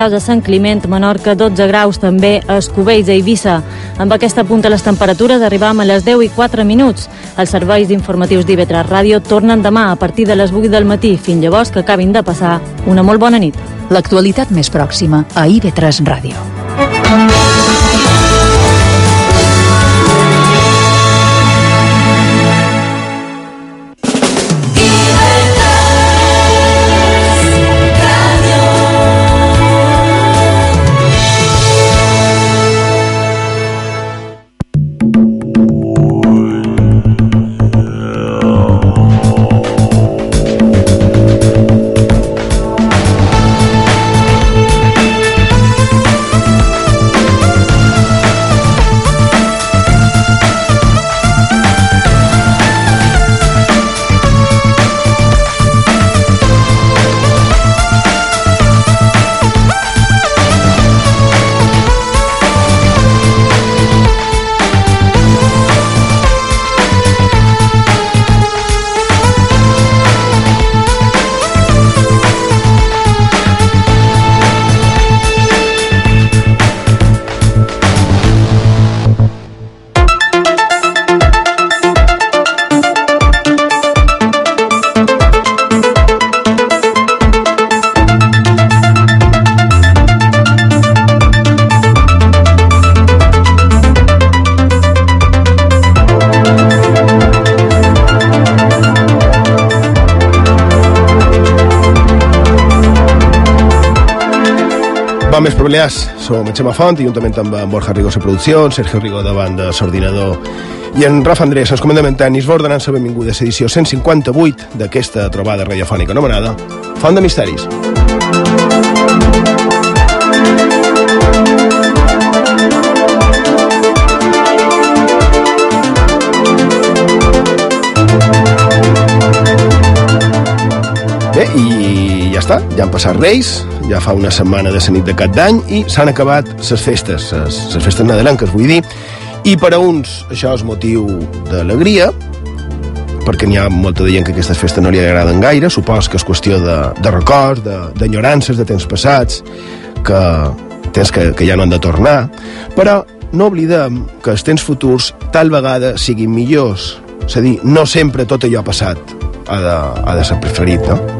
graus a Sant Climent, Menorca, 12 graus també a Escubells, a Eivissa. Amb aquesta punta les temperatures arribam a les 10 i 4 minuts. Els serveis informatius d'IV3 Ràdio tornen demà a partir de les 8 del matí. Fins llavors que acabin de passar una molt bona nit. L'actualitat més pròxima a IB3 Ràdio. Bon més Balears, som en Xema Font i juntament amb en Borja Rigo a producció, en Sergio Rigo davant de l'ordinador i en Rafa Andrés ens comandament tenis va ordenant la benvinguda a l'edició 158 d'aquesta trobada radiofònica anomenada Font de Misteris. Bé, i ja està, ja han passat Reis, ja fa una setmana de la nit de cap d'any i s'han acabat les festes, les festes nadalenques, vull dir, i per a uns això és motiu d'alegria, perquè n'hi ha molta de gent que aquestes festes no li agraden gaire, supos que és qüestió de, de records, d'enyorances, de, de temps passats, que temps que, que ja no han de tornar, però no oblidem que els temps futurs tal vegada siguin millors. És a dir, no sempre tot allò passat ha de, ha de ser preferit, no?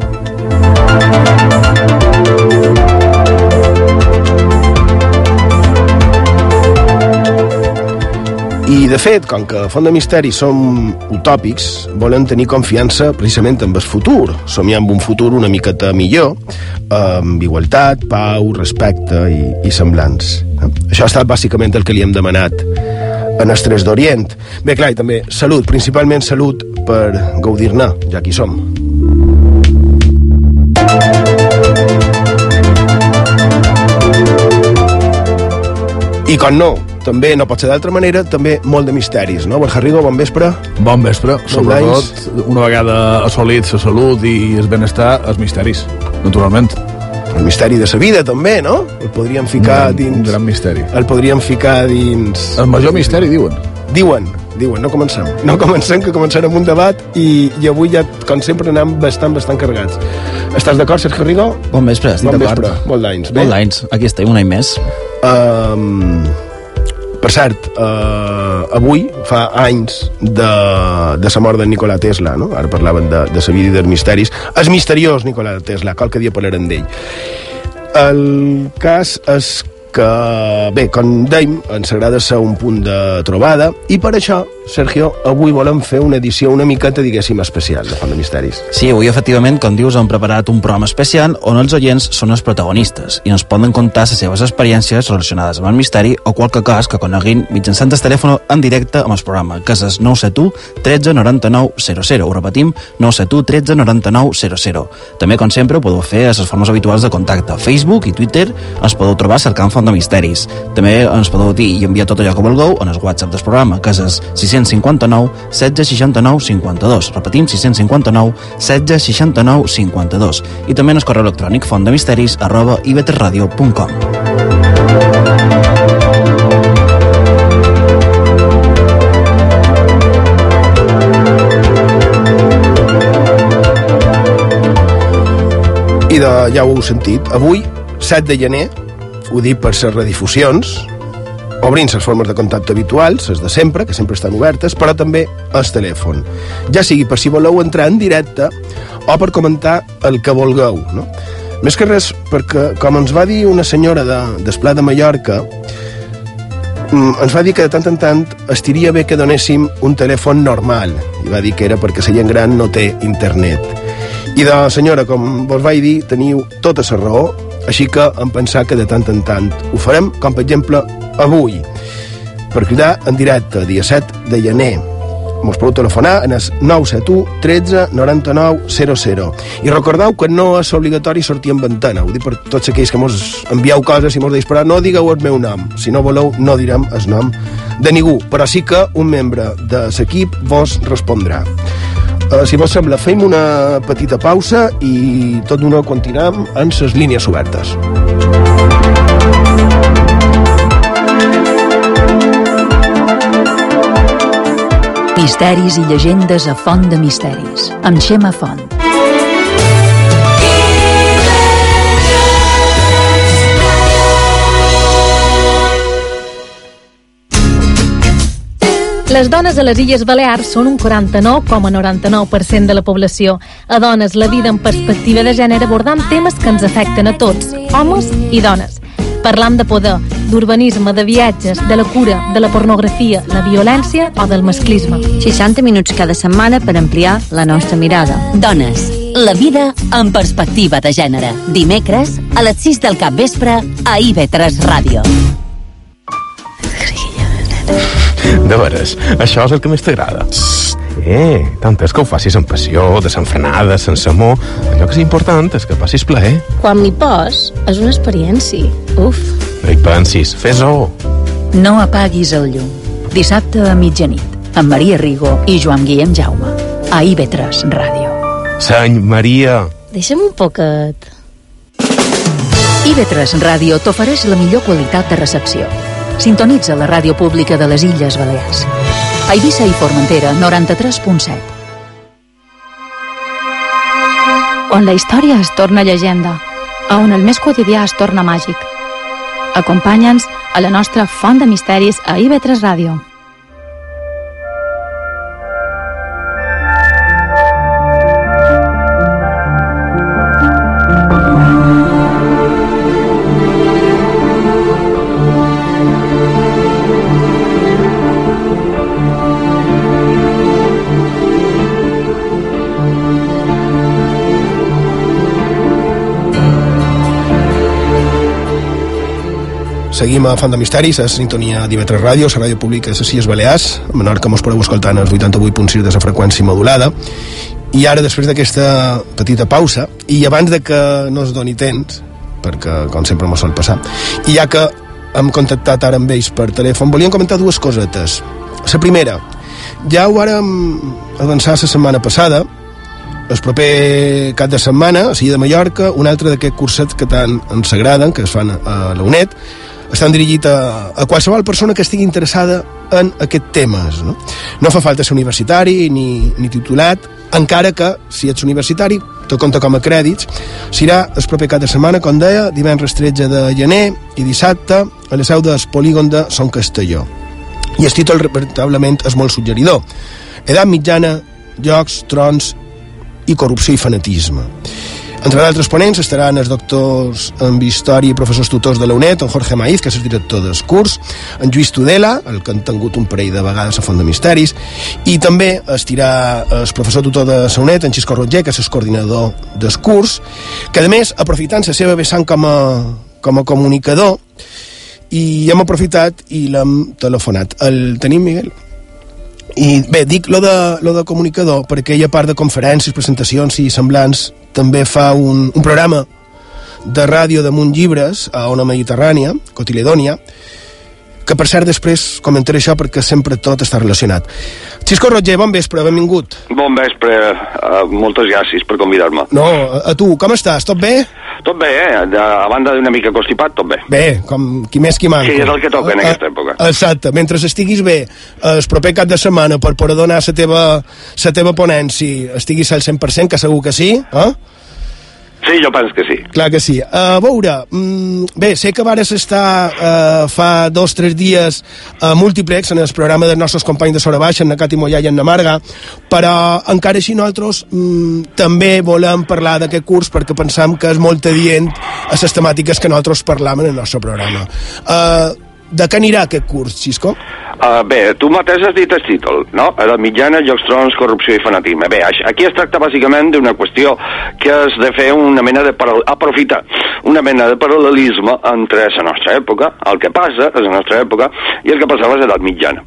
I, de fet, com que Font de Misteri som utòpics, volen tenir confiança precisament en el futur. Somiar amb un futur una miqueta millor, amb igualtat, pau, respecte i, i semblants. Això ha estat bàsicament el que li hem demanat els Tres d'Orient. Bé, clar, i també salut, principalment salut per gaudir-ne, ja que hi som. I com no, també no pot ser d'altra manera, també molt de misteris, no? Borja Rigo, bon vespre. Bon vespre, sobretot d'anys. una vegada assolit la salut i el benestar, els misteris, naturalment. El misteri de sa vida, també, no? El podríem ficar un, gran, dins... un gran misteri. El podríem ficar dins... El major misteri, diuen. Diuen, diuen, no comencem. No comencem, que començarem un debat i, i avui ja, com sempre, anem bastant, bastant carregats. Estàs d'acord, Sergio Rigo? Bon vespre, estic Bon d'acord. vespre, molt d'anys. Molt d'anys, aquí estem, un any més. Um, per cert, uh, avui fa anys de, de la mort de Nikola Tesla, no? Ara parlaven de, de la vida i dels misteris. És misteriós, Nikola Tesla, qualque dia parlarem d'ell. El cas és que, bé, com dèiem, ens agrada ser un punt de trobada i per això, Sergio, avui volem fer una edició una miqueta, diguéssim, especial de Font de Misteris. Sí, avui, efectivament, com dius, hem preparat un programa especial on els oients són els protagonistes i ens poden contar les seves experiències relacionades amb el misteri o qualque cas que coneguin mitjançant el telèfon en directe amb el programa, que és el 971 13 99 00. Ho repetim, 971 13 99 00. També, com sempre, podeu fer les formes habituals de contacte. Facebook i Twitter ens podeu trobar cercant Font de Misteris. També ens podeu dir i enviar tot allò que vulgueu en el WhatsApp del programa, que és el 659 16 69 52. Repetim, 659 16 69 52. I també en el correu electrònic fontdemisteris arroba iveterradio.com. I de, ja ho heu sentit, avui 7 de gener, ho dic per les redifusions, obrint les formes de contacte habituals, les de sempre, que sempre estan obertes, però també el telèfon. Ja sigui per si voleu entrar en directe o per comentar el que vulgueu, no? Més que res, perquè, com ens va dir una senyora de, d'Esplà de Mallorca, mm, ens va dir que de tant en tant estiria bé que donéssim un telèfon normal. I va dir que era perquè la gent gran no té internet. I de senyora, com vos vaig dir, teniu tota la raó, així que em pensar que de tant en tant ho farem, com per exemple avui, per cridar en directe, dia 7 de gener. Mos podeu telefonar en el 971 13 99 00. I recordeu que no és obligatori sortir en ventana. Ho dic per tots aquells que mos envieu coses i mos deis, però no digueu el meu nom. Si no voleu, no direm el nom de ningú. Però sí que un membre de l'equip vos respondrà. Uh, si vos sembla, fem una petita pausa i tot d'una continuem en les línies obertes. Misteris i llegendes a Font de Misteris, amb Xema Font. Les dones a les Illes Balears són un 49,99% de la població. A dones, la vida en perspectiva de gènere abordant temes que ens afecten a tots, homes i dones. Parlam de poder, d'urbanisme, de viatges, de la cura, de la pornografia, la violència o del masclisme. 60 minuts cada setmana per ampliar la nostra mirada. Dones, la vida en perspectiva de gènere. Dimecres, a les 6 del cap vespre, a IB3 Ràdio. De veres, això és el que més t'agrada. Eh, tant és que ho facis amb passió, desenfrenada, sense amor. Allò que és important és que passis plaer. Quan m'hi pos, és una experiència. Uf. No hi pensis, fes-ho. No apaguis el llum. Dissabte a mitjanit, amb Maria Rigo i Joan Guillem Jaume. A IB3 Ràdio. Seny Maria. Deixa'm un poquet. IB3 Ràdio t'ofereix la millor qualitat de recepció. Sintonitza la ràdio pública de les Illes Balears. A Eivissa i Formentera, 93.7. On la història es torna llegenda, a on el més quotidià es torna màgic. Acompanya'ns a la nostra font de misteris a IB3 Ràdio. Seguim a Font de Misteris, a sintonia d'IV3 Ràdio, la ràdio pública de les Illes Balears, a Menorca mos podeu escoltar en els 88.6 de la freqüència modulada. I ara, després d'aquesta petita pausa, i abans de que no es doni temps, perquè com sempre mos sol passar, i ja que hem contactat ara amb ells per telèfon, volíem comentar dues cosetes. La primera, ja ho vàrem avançar la setmana passada, el proper cap de setmana, a Silla de Mallorca, un altre d'aquests cursets que tant ens agraden, que es fan a la UNED, estan dirigits a, a qualsevol persona que estigui interessada en aquests temes. No, no fa falta ser universitari ni, ni titulat, encara que, si ets universitari, te compta com a crèdits, serà el proper cap de setmana, com deia, divendres 13 de gener i dissabte a la seu del polígon de Son Castelló. I el títol, veritablement, és molt suggeridor. Edat mitjana, jocs, trons i corrupció i fanatisme. Entre d'altres ponents estaran els doctors en història i professors tutors de la UNED, en Jorge Maiz, que és el director del curs, en Lluís Tudela, el que han tingut un parell de vegades a Font de Misteris, i també estirà el professor tutor de la UNED, en Xisco Roger, que és el coordinador del curs, que a més, aprofitant la seva vessant com a, com a comunicador, i hem aprofitat i l'hem telefonat. El tenim, Miguel? I bé, dic lo de, lo de comunicador perquè ella, a part de conferències, presentacions i semblants, també fa un, un programa de ràdio damunt llibres a Ona Mediterrània, Cotiledònia, que per cert després comentaré això perquè sempre tot està relacionat. Xisco Roger, bon vespre, benvingut. Bon vespre, uh, moltes gràcies per convidar-me. No, a, tu, com estàs? Tot bé? Tot bé, eh? De, a banda d'una mica constipat, tot bé. Bé, com qui més qui manco. Sí, és el que toca en a, aquesta època. Exacte, mentre estiguis bé el proper cap de setmana per poder donar la teva, la teva ponència, estiguis al 100%, que segur que sí, eh? Sí, jo penso que sí. Clar que sí. A veure, mm, bé, sé que vares estar uh, fa dos o tres dies a Multiplex, en el programa dels nostres companys de Sora Baixa, en Nacat i Mollà i en Namarga, però encara així nosaltres mm, també volem parlar d'aquest curs perquè pensam que és molt adient a les temàtiques que nosaltres parlam en el nostre programa. Uh, de què anirà aquest curs, Xisco? Uh, bé, tu mateix has dit el títol, no? Edat mitjana, llocs trons, corrupció i fanatisme. Bé, aquí es tracta bàsicament d'una qüestió que és de fer una mena de... Paral... aprofitar una mena de paral·lelisme entre la nostra època, el que passa a la nostra època, i el que passava a l'edat mitjana.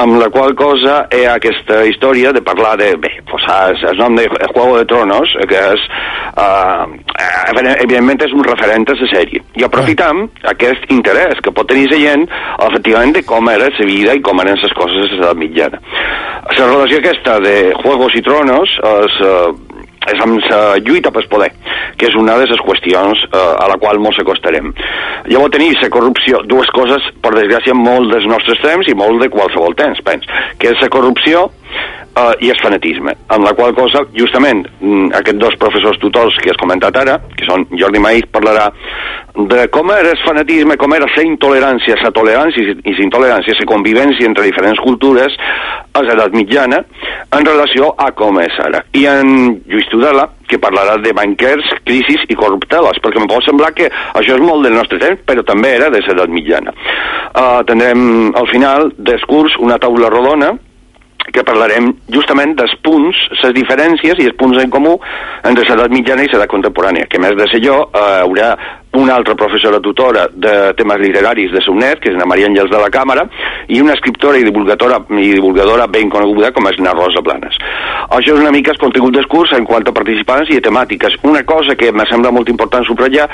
Amb la qual cosa ha aquesta història de parlar de... Bé, pues, el nom de Juego de Tronos, que és... Uh, evidentment és un referent a la sèrie. I aprofitam aquest interès que pot tenir la gent, efectivament, de com era la vida i com eren les coses a l'edat mitjana. La relació aquesta de Juegos i Tronos és, uh, és amb la lluita pel poder, que és una de les qüestions uh, a la qual molt s'acostarem. Llavors tenir la corrupció, dues coses, per desgràcia, molt dels nostres temps i molt de qualsevol temps, pens, que és la corrupció uh, i el fanatisme, amb la qual cosa, justament, mm, aquests dos professors tutors que has comentat ara, que són Jordi Maïs, parlarà de com era el fanatisme, com era la intolerància, la tolerància i la intolerància, la convivència entre diferents cultures a l'edat mitjana en relació a com és ara. I en Lluís Tudela, que parlarà de banquers, crisis i corrupteles, perquè em pot semblar que això és molt del nostre temps, però també era de l'edat mitjana. Uh, tindrem al final del curs una taula rodona que parlarem justament dels punts, les diferències i els punts en comú entre l'edat mitjana i l'edat contemporània, que més de ser jo eh, haurà una altra professora tutora de temes literaris de SUNET, que és la Maria Àngels de la Càmera, i una escriptora i divulgadora, i divulgadora ben coneguda com és na Rosa Planes. Això és una mica el contingut del curs en quant a participants i a temàtiques. Una cosa que me sembla molt important subratllar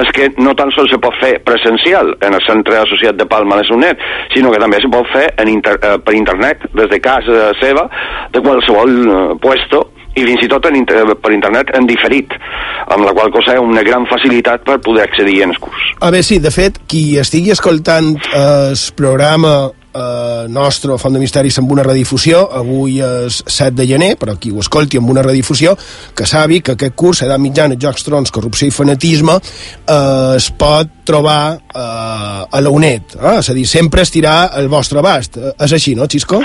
és que no tan sols se pot fer presencial en el centre associat de Palma de SUNET, sinó que també se pot fer en inter, eh, per internet, des de casa seva, de qualsevol eh, puesto, i fins i tot en inter per internet en diferit, amb la qual cosa ha una gran facilitat per poder accedir en el curs. A veure, sí, de fet, qui estigui escoltant el programa eh, nostre, Font de Misteris, amb una redifusió, avui és 7 de gener, però qui ho escolti amb una redifusió, que sabi que aquest curs, edat mitjana, jocs trons, corrupció i fanatisme, eh, es pot trobar eh, a la UNED, eh? és a dir, sempre estirà el vostre abast. Eh, és així, no, Xisco?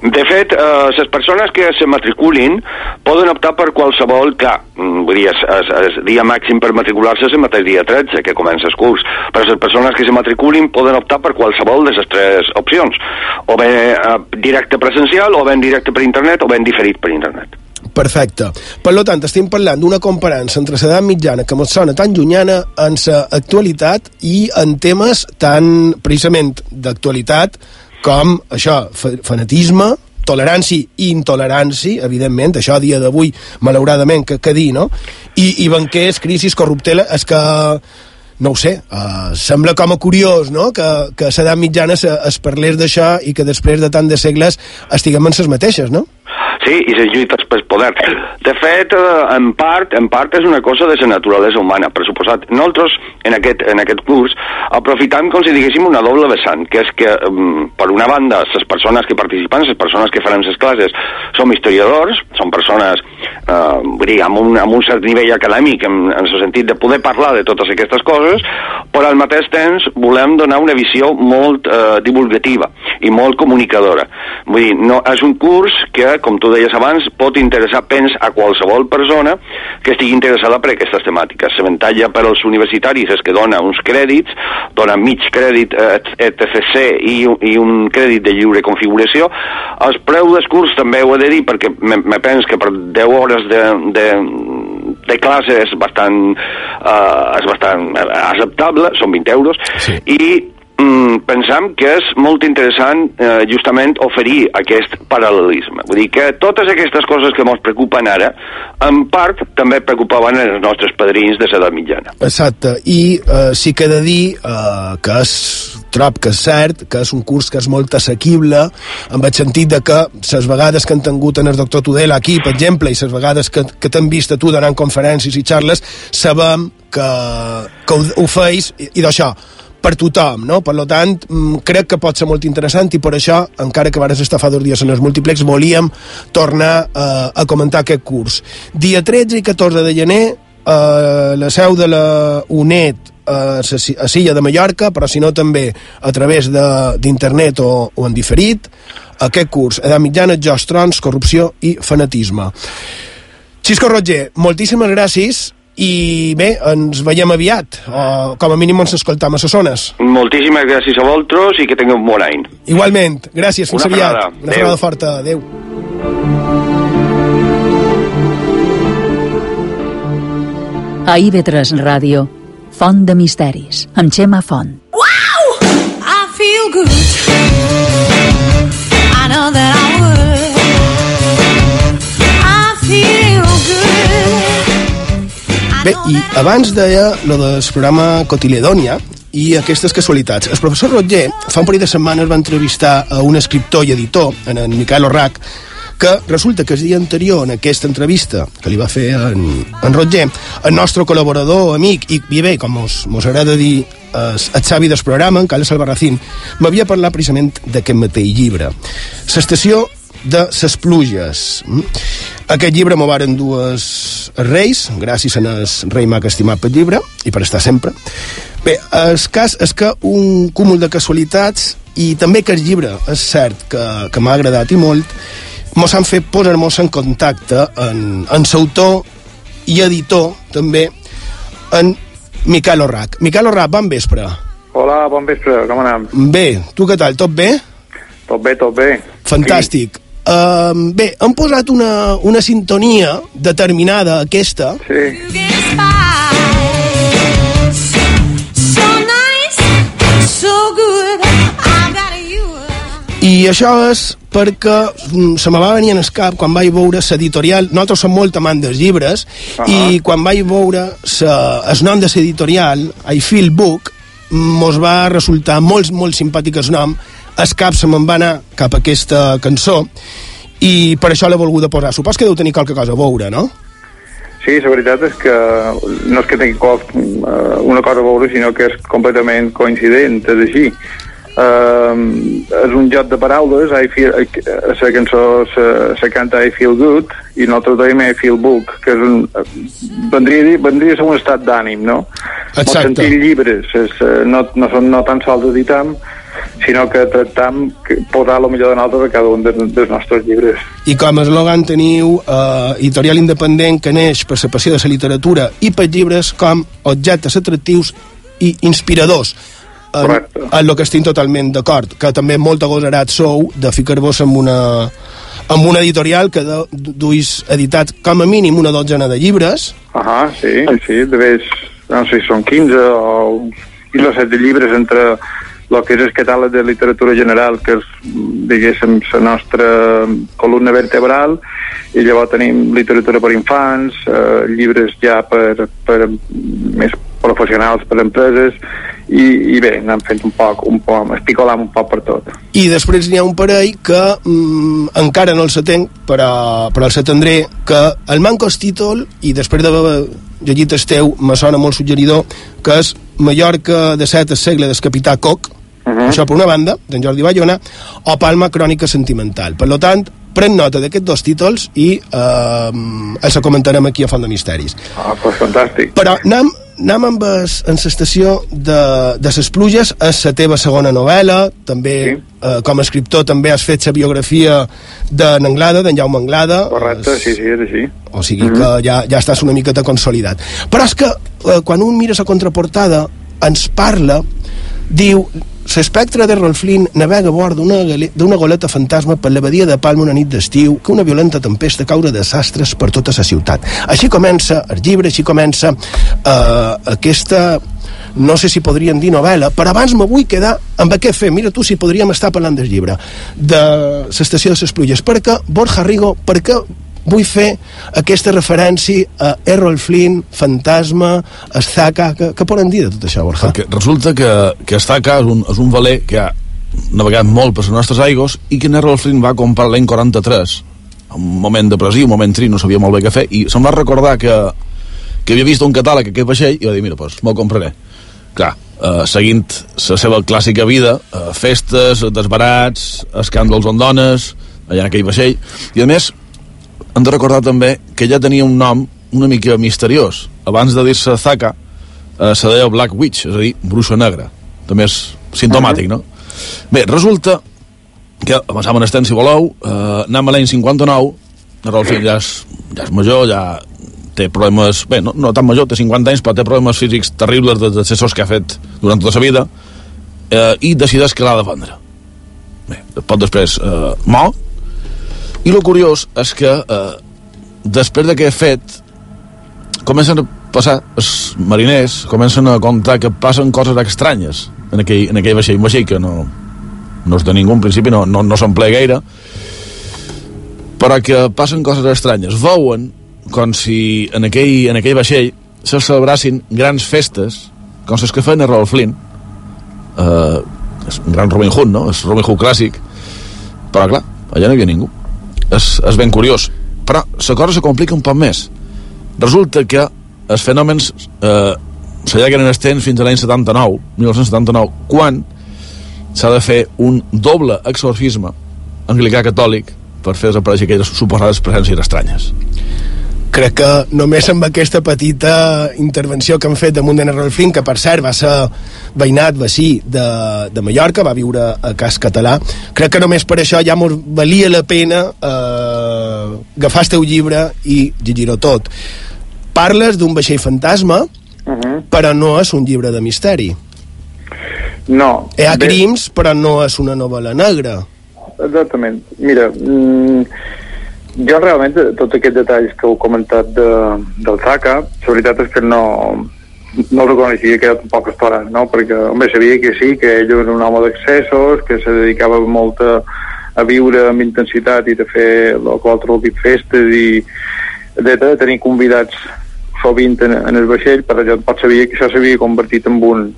De fet, eh, les persones que se matriculin poden optar per qualsevol, clar, mm, vull dir, el dia màxim per matricular-se és el mateix dia 13, que comença el curs, però les persones que se matriculin poden optar per qualsevol de les tres opcions, o bé eh, directe presencial, o bé directe per internet, o bé diferit per internet. Perfecte. Per tant, estem parlant d'una comparança entre l'edat mitjana que ens sona tan llunyana en l'actualitat i en temes tan, precisament, d'actualitat com això, fanatisme, tolerància i intolerància, evidentment, això a dia d'avui, malauradament, que, que dir, no? I, i banquers, crisis, corruptela, és que no ho sé, uh, sembla com a curiós, no?, que, que a l'edat mitjana es, es parlés d'això i que després de tant de segles estiguem en les mateixes, no? Sí, i les lluites pel poder. De fet, eh, en part, en part és una cosa de la naturalesa humana, per suposat. Nosaltres, en aquest, en aquest curs, aprofitam, com si diguéssim, una doble vessant, que és que, um, per una banda, les persones que participen, les persones que faran les classes, som historiadors, són persones, eh, dir, amb un, amb un cert nivell acadèmic, en, en el sentit de poder parlar de totes aquestes coses, però al mateix temps volem donar una visió molt eh, divulgativa i molt comunicadora. Vull dir, no, és un curs que, com tu deies abans, pot interessar, pens, a qualsevol persona que estigui interessada per aquestes temàtiques. L'avantatge per als universitaris és que dona uns crèdits, dona mig crèdit eh, ETCC i, i un crèdit de lliure configuració. El preu del curs també ho he de dir perquè me, me penso que per 10 hores de, de, de classe és bastant, uh, és bastant acceptable, són 20 euros, sí. i mm, pensam que és molt interessant eh, justament oferir aquest paral·lelisme. Vull dir que totes aquestes coses que ens preocupen ara, en part també preocupaven els nostres padrins de l'edat mitjana. Exacte, i eh, sí que he de dir eh, que és trob que és cert, que és un curs que és molt assequible, en el sentit de que les vegades que han tingut en el doctor Tudela aquí, per exemple, i les vegades que, que t'han vist a tu donant conferències i xarles, sabem que, que ho, ho feis, i, i d'això, per tothom, no? Per tant, mm, crec que pot ser molt interessant i per això, encara que vares estar fa dos dies en els múltiplex, volíem tornar eh, a comentar aquest curs. Dia 13 i 14 de gener a la seu de la UNED a, a Silla de Mallorca, però si no també a través d'internet o, o en diferit, aquest curs, edat mitjana, jocs trons, corrupció i fanatisme. Xisco Roger, moltíssimes gràcies i bé, ens veiem aviat. O com a mínim ens escoltam a Sossones Moltíssimes gràcies a vosaltres i que tingueu un bon any. Igualment, gràcies, fins Una aviat. Una frenada forta, adeu A IB3 Ràdio, Font de Misteris, amb Xema Font. I feel good. I know that I would. Bé, i abans deia lo del programa Cotiledònia i aquestes casualitats. El professor Roger fa un parell de setmanes va entrevistar a un escriptor i editor, en, en Miquel Orrac, que resulta que el dia anterior en aquesta entrevista que li va fer en, en Roger, el nostre col·laborador, amic, i, bé, com mos, mos agrada dir el, el savi del programa, en Carles Albarracín, m'havia parlat precisament d'aquest mateix llibre. L'estació de ses pluges. Mm? Aquest llibre m'ho varen dues reis, gràcies a el rei m'ha estimat pel llibre, i per estar sempre. Bé, el cas és que un cúmul de casualitats i també que el llibre és cert que, que m'ha agradat i molt, mos han fet posar-nos en contacte en, en l'autor i editor també en Miquel Orrac. Miquel Orrac, bon vespre. Hola, bon vespre, com anem? Bé, tu què tal, tot bé? Tot bé, tot bé. Fantàstic. Uh, bé, hem posat una, una sintonia determinada, aquesta. Sí. I això és perquè mm, se me va venir en el cap quan vaig veure l'editorial, nosaltres som molt amants dels llibres, uh -huh. i quan vaig veure sa, el nom de l'editorial, I Feel Book, mos va resultar molt, molt simpàtic el nom, el cap se me'n va anar cap a aquesta cançó, i per això l'he volgut posar. Supos que deu tenir qualque cosa a veure, no? Sí, la veritat és que no és que tingui qual, uh, una cosa a veure, sinó que és completament coincident, és així. Uh, és un joc de paraules, I feel, uh, la cançó se, se canta I Feel Good, i nosaltres dèiem I Feel Book, que és un, vendria, dir- vendria a ser un estat d'ànim, no? Exacte. Sentir llibres, és, no, no, no tan sols editam, sinó que tractam posar el millor de nosaltres a cada un dels, dels nostres llibres. I com a eslògan teniu eh, editorial independent que neix per la passió de la literatura i per llibres com objectes atractius i inspiradors. En, en el que estic totalment d'acord, que també molt agosarat sou de ficar-vos en una, amb una editorial que du- duis editat com a mínim una dotzena de llibres. Ahà, sí, sí, de vegades, no sé si són 15 o 15 o 7 llibres entre el que és el catàleg de literatura general, que és, diguéssim, la nostra columna vertebral, i llavors tenim literatura per infants, eh, llibres ja per, per més professionals, per empreses, i, i bé, anem fent un poc, un poc, espicolam un poc per tot. I després n'hi ha un parell que mm, encara no els atenc, però, però els atendré, que el manco el títol, i després d'haver llegit el teu, me sona molt suggeridor, que és Mallorca de set segle del capità Coc, uh -huh. això per una banda, d'en Jordi Bayona, o Palma Crònica Sentimental. Per tant, pren nota d'aquests dos títols i eh, els comentarem aquí a Font de Misteris. Ah, pues fantàstic. Però anem, anem amb es, en l'estació de, de les pluges, és la teva segona novel·la, també sí. eh, com a escriptor també has fet la biografia d'en Anglada, d'en Jaume Anglada. Correcte, sí, sí, és així. O sigui mm -hmm. que ja, ja estàs una miqueta consolidat. Però és que eh, quan un mira la contraportada ens parla, diu l'espectre de Rolf Flynn navega a bord d'una goleta fantasma per la badia de Palma una nit d'estiu que una violenta tempesta caure desastres per tota la ciutat. Així comença el llibre, així comença eh, aquesta no sé si podríem dir novel·la, però abans me vull quedar amb aquest fet. Mira tu si podríem estar parlant del llibre, de l'estació de les pluges. Perquè, Borja Rigo, perquè vull fer aquesta referència a Errol Flynn, Fantasma, Estaca... Què, què poden dir de tot això, Borja? Perquè resulta que, que Estaca és un, és un valer que ha navegat molt per les nostres aigües i que en Errol Flynn va comprar l'any 43 un moment depressiu, un moment tri, no sabia molt bé què fer i se'm va recordar que, que havia vist un catàleg aquest vaixell i va dir, mira, doncs me'l compraré. Clar, eh, seguint la seva clàssica vida eh, festes, desbarats escàndols amb dones allà en aquell vaixell. I a més hem de recordar també que ja tenia un nom una mica misteriós abans de dir-se Zaka, eh, se deia Black Witch, és a dir, bruixa negra. També és simptomàtic, no? Bé, resulta que, avançàvem en estem, si voleu, eh, anem a l'any 59, en Rolf ja és, ja és major, ja té problemes... Bé, no, no tan major, té 50 anys, però té problemes físics terribles de decessos que ha fet durant tota la vida eh, i decideix que l'ha de vendre. Bé, poc després eh, mor i el curiós és que eh, després de que he fet comencen a passar els mariners comencen a contar que passen coses estranyes en aquell, en aquell vaixell, un vaixell que no, no és de ningú, en principi no, no, no s'emplea gaire però que passen coses estranyes. Veuen com si en aquell, en aquell vaixell se celebrassin grans festes com les que feien a Rolf Flynn eh, és un gran Robin Hood, no? És Robin Hood clàssic. Però clar, allà no hi havia ningú és, és ben curiós. Però la cosa se complica un poc més. Resulta que els fenòmens eh, s'allarguen en el temps fins a l'any 79 1979, quan s'ha de fer un doble exorcisme anglicà catòlic per fer desaparèixer aquelles suposades presències estranyes crec que només amb aquesta petita intervenció que han fet damunt d'en Rolfín, que per cert va ser veïnat vecí de, de Mallorca, va viure a Cas Català, crec que només per això ja mos valia la pena eh, agafar el teu llibre i llegir-ho tot. Parles d'un vaixell fantasma, Uh -huh. però no és un llibre de misteri. No. Hi ha crims, però no és una novel·la negra. Exactament. Mira, mm, jo realment, tots aquests detalls que heu comentat de, del Zaka, la veritat és que no, no el reconeixia que era tampoc estona, no? Perquè, home, sabia que sí, que ell era un home d'accessos, que se dedicava molt a, a viure amb intensitat i de fer el qualsevol tipus de festes i de, de tenir convidats sovint en, en el vaixell, però jo tampoc sabia que això s'havia convertit en un...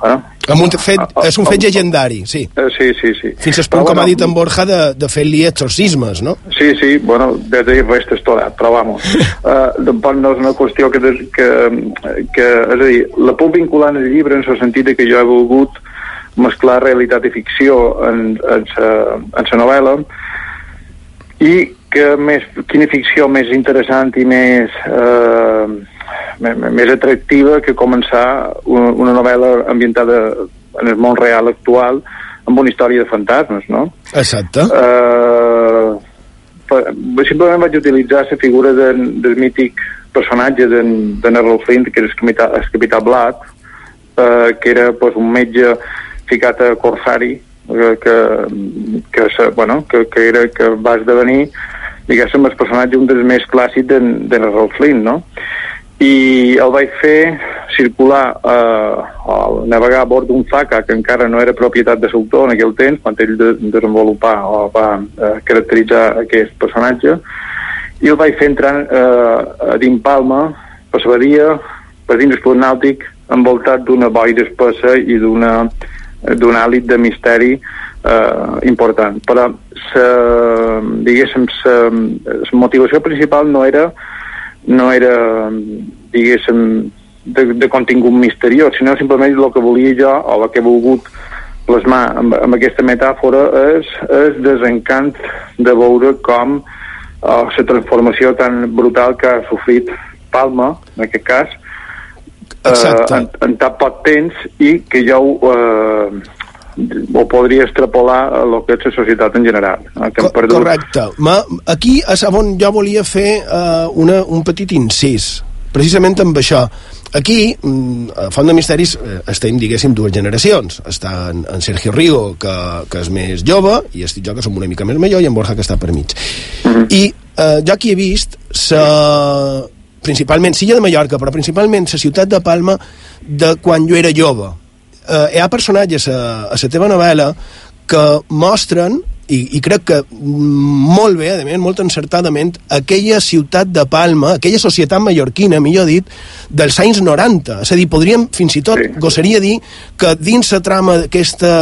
Bueno, Amb un fet, és un fet llegendari, sí. eh, sí, sí, sí. Fins al punt, com ha dit en Borja, de, de fer-li exorcismes, no? Sí, sí, bueno, de dir res estorat, però vamos. Uh, tampoc no és una qüestió que, que, que... És a dir, la puc vincular en el llibre en el sentit de que jo he volgut mesclar realitat i ficció en, en, sa, en sa novel·la i que més, quina ficció més interessant i més, eh, més, més atractiva que començar una, una novel·la ambientada en el món real actual amb una història de fantasmes, no? Exacte. Uh, simplement vaig utilitzar la figura de, del mític personatge d'en de Errol Flint, que era el capità, el capità Black, uh, que era pues, un metge ficat a Corsari, eh, que, que, se, bueno, que, que, era, que va esdevenir diguéssim, el personatge un dels més clàssics d'en de Errol Flint, no? I el vaig fer circular eh, o navegar a bord d'un Zaka que encara no era propietat de l'autor en aquell temps quan ell de, desenvolupar o va eh, caracteritzar aquest personatge. I el vaig fer entrant eh, a dins Palma per la badia per dins el port nàutic envoltat d'una boira espessa i d'una d'un àlit de misteri eh, important. Però sa, diguéssim la motivació principal no era no era, diguéssim, de, de contingut misteriós, sinó simplement el que volia jo, o el que he volgut plasmar amb, amb aquesta metàfora és el desencant de veure com la uh, transformació tan brutal que ha sofrit Palma, en aquest cas, Exacte. en, en tan poc temps i que jo eh, ho podria extrapolar a lo que és la societat en general. eh, Que Co perdut correcte. Ma, aquí és on jo volia fer uh, una, un petit incís, precisament amb això. Aquí, mm, a Font de Misteris, eh, estem, diguéssim, dues generacions. Està en, en Sergio Rigo, que, que és més jove, i estic jo, que som una mica més major, i en Borja, que està per mig. I eh, jo aquí he vist sa, principalment, Silla de Mallorca, però principalment la ciutat de Palma de quan jo era jove. Eh, hi ha personatges a, a la teva novel·la que mostren i, i crec que molt bé, a més, molt encertadament, aquella ciutat de Palma, aquella societat mallorquina, millor dit, dels anys 90. És a dir, podríem, fins i tot, sí. gossaria dir que dins la trama d'aquesta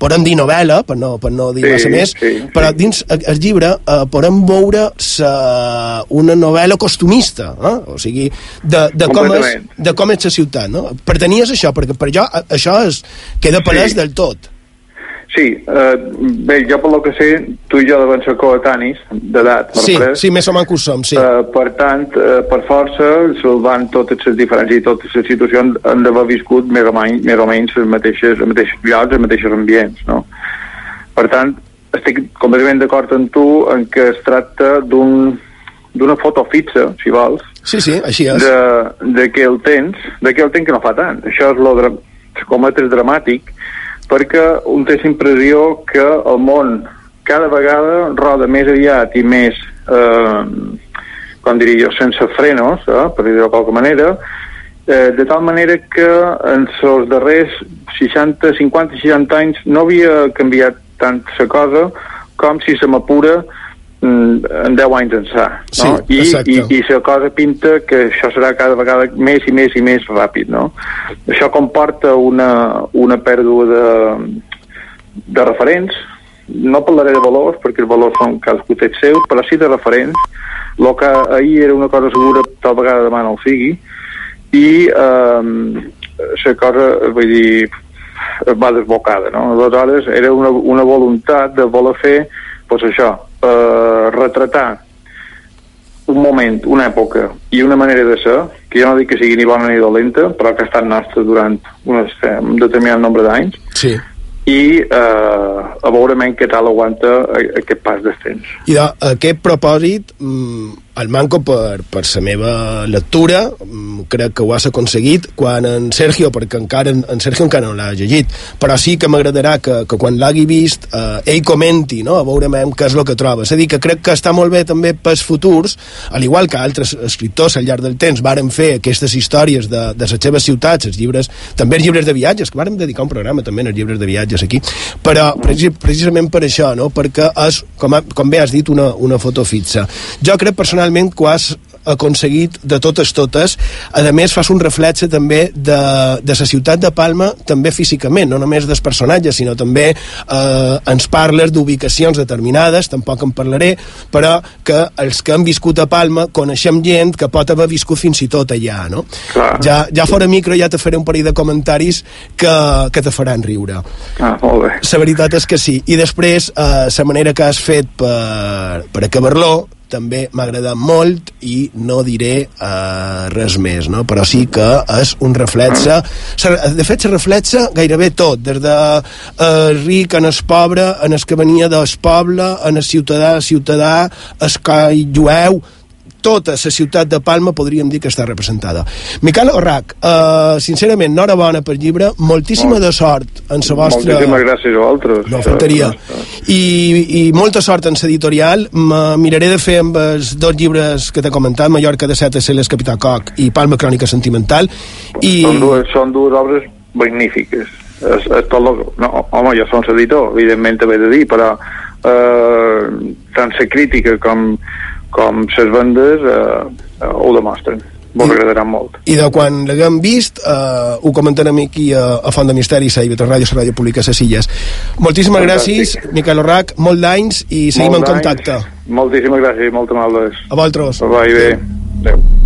podem dir novel·la, per no, per no dir Sí, massa més, sí, però dins el, llibre eh, podem veure sa, una novel·la costumista, eh? o sigui, de, de, com és, de com és la ciutat, no? Pertenies a això, perquè per jo això és, queda palès Sí. del tot. Sí, eh, bé, jo per lo que sé, tu i jo devem ser coetanis d'edat, Sí, Marfrés. sí, més o ho som, sí. Eh, per tant, eh, per força, salvant totes les diferències i totes les situacions, han d'haver viscut més o menys, més o menys els mateixos, els mateixos llocs, els mateixos ambients, no? Per tant, estic completament d'acord amb tu en que es tracta d'un d'una foto fixa, si vols, Sí, sí, així és. de, de que el tens, de que el temps que no fa tant. Això és lo com és dramàtic, perquè un té impressió que el món cada vegada roda més aviat i més, eh, com diria jo, sense frenos, eh, per dir-ho de qualque manera, eh, de tal manera que en els darrers 60, 50, 60 anys no havia canviat tant la cosa com si se m'apura en 10 anys ençà. No? Sí, I, exacte. i, I la cosa pinta que això serà cada vegada més i més i més ràpid. No? Això comporta una, una pèrdua de, de referents, no parlaré de valors, perquè els valors són cadascú té seus, però sí de referents. El que ahir era una cosa segura, tal vegada demà no ho sigui, i eh, la cosa, vull dir, va desbocada, no? Aleshores, era una, una voluntat de voler fer, doncs això, eh, retratar un moment, una època i una manera de ser, que jo no dic que sigui ni bona ni dolenta, però que ha estat nostra durant unes, eh, un determinat nombre d'anys, Sí. i eh, a veure menys què tal aguanta a- aquest pas de temps. I de, aquest propòsit, mm, el manco per, per la meva lectura, mm, crec que ho has aconseguit quan en Sergio, perquè encara en, en Sergio encara no l'ha llegit, però sí que m'agradarà que, que quan l'hagi vist eh, ell comenti, no?, a veure què és el que troba. És a dir, que crec que està molt bé també pels futurs, al igual que altres escriptors al llarg del temps varen fer aquestes històries de, de les seves ciutats, els llibres, també els llibres de viatges, que vàrem dedicar un programa també als llibres de viatges aquí, però preci, precisament per això, no?, perquè és, com, com bé has dit, una, una foto fixa. Jo crec personalment que ho has aconseguit de totes totes a més fas un reflexe també de, de la ciutat de Palma també físicament, no només dels personatges sinó també eh, ens parles d'ubicacions determinades, tampoc en parlaré però que els que han viscut a Palma coneixem gent que pot haver viscut fins i tot allà, no? Clar. Ja, ja fora micro ja te faré un parell de comentaris que, que te faran riure Ah, molt bé. la veritat és que sí. I després, eh, la manera que has fet per, per acabar-lo també m'ha agradat molt i no diré eh, res més, no? però sí que és un reflexe de fet se reflexa gairebé tot des de eh, ric en el pobre en el que venia del poble en el ciutadà, ciutadà el coi jueu tota la ciutat de Palma podríem dir que està representada. Miquel Orrac, eh, sincerament, enhorabona pel llibre, moltíssima de sort en la vostra... Moltíssimes gràcies a vosaltres. No faltaria. I, I molta sort en l'editorial. Miraré de fer amb els dos llibres que t'he comentat, Mallorca de Set a les Capità Coc i Palma Crònica Sentimental. I... Són, dues, són dues obres magnífiques. És, és tot lo, no, home, jo som editor, evidentment també he de dir, però eh, tant la crítica com, com les vendes eh, eh, ho demostren. Vos agradarà molt. I de quan l'haguem vist, eh, ho comentarem aquí a, a Font de Misteri, a IB3 Ràdio, a Ràdio Pública, a Silles. Moltíssimes Fantàstic. gràcies, Miquel Orrac, molt d'anys i seguim Molts en contacte. Moltíssimes gràcies i moltes maldes. A vosaltres. Bye, bé. Adéu.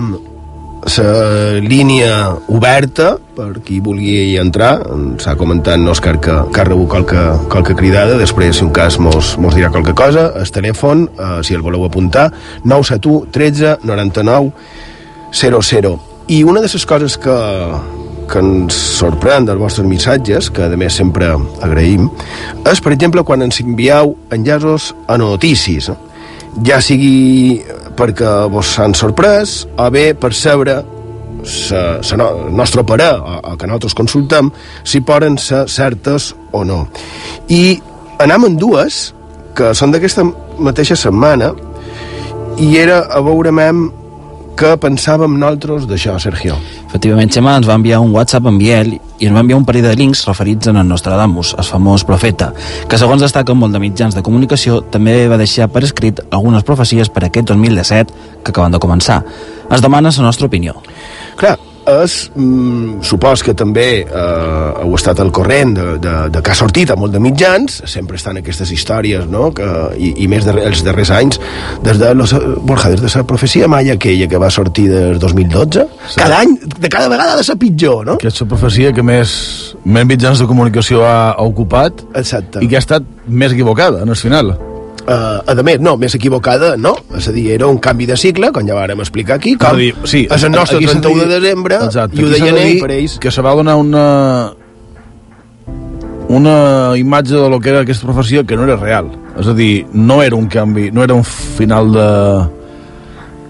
la línia oberta per qui vulgui entrar. S'ha comentat en Òscar que, que ha rebut qualque, qualque cridada. Després si un cas mos, mos dirà qualque cosa. El telèfon, eh, si el voleu apuntar 971 13 99 00 i una de les coses que, que ens sorprèn dels vostres missatges, que a més sempre agraïm, és, per exemple, quan ens envieu enllaços a notícies, no? Ja sigui perquè vos han sorprès o bé per saber sa, sa no, nostre parer o, o que nosaltres consultem si poden ser certes o no. I anem en dues que són d'aquesta mateixa setmana i era a veure mem què pensàvem nosaltres d'això, Sergio. Efectivament, Xema ens va enviar un WhatsApp en Biel i ens va enviar un parell de links referits en el Nostradamus, el famós profeta, que segons destaca molt de mitjans de comunicació també va deixar per escrit algunes profecies per aquest 2017 que acaben de començar. Es demana la nostra opinió. Clar, és, mm, supos que també eh, heu estat al corrent de, de, de que ha sortit a molt de mitjans, sempre estan aquestes històries, no?, que, i, i més de, els darrers anys, des de, los, Borja, des de la profecia maia aquella que va sortir del 2012, sí. cada any, de cada vegada de ser pitjor, no? Que és la profecia que més, més mitjans de comunicació ha, ha ocupat Exacte. i que ha estat més equivocada en el final. Uh, a més, no, més equivocada, no. És a dir, era un canvi de cicle, com ja vàrem explicar aquí, com dir, sí, és el nostre aquí s'ha de 31 de desembre Exacte, i 1 aquí de s'ha de gener dir per ells. que se va donar una una imatge de lo que era aquesta profecia que no era real. És a dir, no era un canvi, no era un final de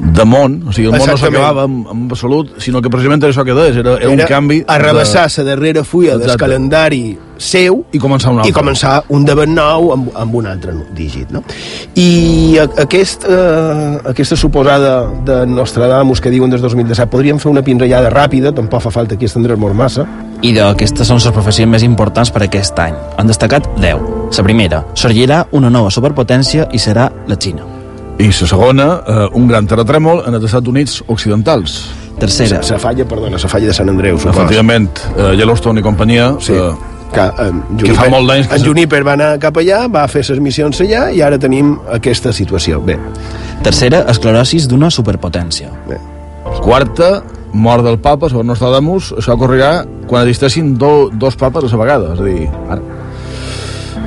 de món, o sigui, el món no s'acabava amb, amb absolut, sinó que precisament era això que deies, era, era, un canvi... arrabassar la darrera fulla del calendari seu i començar un altre. i començar un de ben nou amb, amb un altre dígit no? i a, aquest, eh, aquesta suposada de Nostradamus que diuen des 2017 podríem fer una pinzellada ràpida tampoc fa falta aquí estendre's-nos massa I d'aquestes són les profecies més importants per aquest any. Han destacat 10. La primera, sorgirà una nova superpotència i serà la Xina. I la segona, eh, un gran terratrèmol en els Estats Units occidentals. Tercera. la falla, perdona, la falla de Sant Andreu supos. Efectivament, eh, Yellowstone i companyia... Sí. Eh, que, en Que fa molt d'anys que en Juniper va anar cap allà, va fer les missions allà i ara tenim aquesta situació. Bé, Tercera, esclerosis d'una superpotència. bé. Quarta, mort del papa, segons Nostradamus, això ocorrirà quan existeixin do, dos papes a la vegada, és a dir, ara.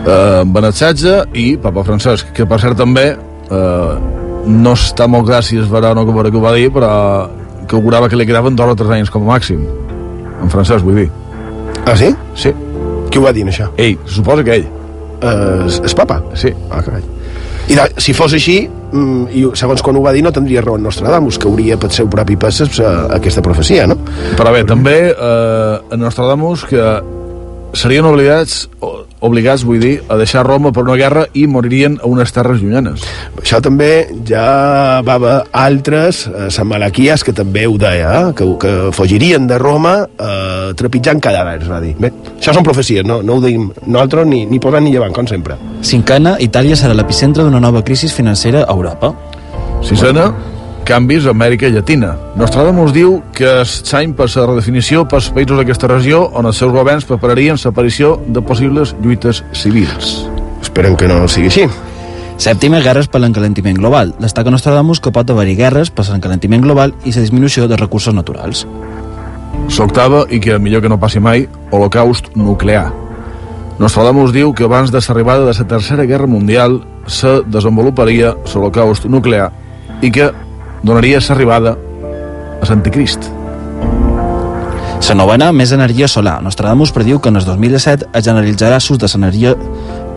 Eh, Benet XVI i papa Francesc, que per cert també eh, no està molt clar si és vera o no que ho va dir, però que augurava que li quedaven dos o tres anys com a màxim. En Francesc, vull dir. Ah, sí? Sí. Qui ho va dir, això? Ell, suposa que ell. Eh, és, és papa? Sí. Ah, carai. I de, si fos així, mm, i segons quan ho va dir, no tindria raó en Nostradamus, que hauria per seu propi eh, aquesta profecia, no? Però bé, també eh, en Nostradamus que serien obligats, obligats, vull dir, a deixar Roma per una guerra i moririen a unes terres llunyanes. Això també ja va haver altres, eh, Sant Malaquies, que també ho deia, eh, que, que fugirien de Roma eh, trepitjant cadàvers, va dir. Bé, això són profecies, no, no ho diem nosaltres ni, ni posant ni llevant, com sempre. Cinquena, Itàlia serà l'epicentre d'una nova crisi financera a Europa. Sisena, canvis a Amèrica Llatina. Nostradamus diu que s'any per la redefinició pels països d'aquesta regió on els seus governs prepararien l'aparició de possibles lluites civils. Esperem que no sigui així. Sèptima, guerres per l'encalentiment global. Destaca Nostradamus que pot haver-hi guerres per l'encalentiment global i la disminució de recursos naturals. L'octava, i que millor que no passi mai, holocaust nuclear. Nostradamus diu que abans de l'arribada de la Tercera Guerra Mundial se desenvoluparia l'holocaust nuclear i que donaria l'arribada a l'anticrist. La novena, més energia solar. Nostradamus prediu que en el 2017 es generalitzarà l'ús de l'energia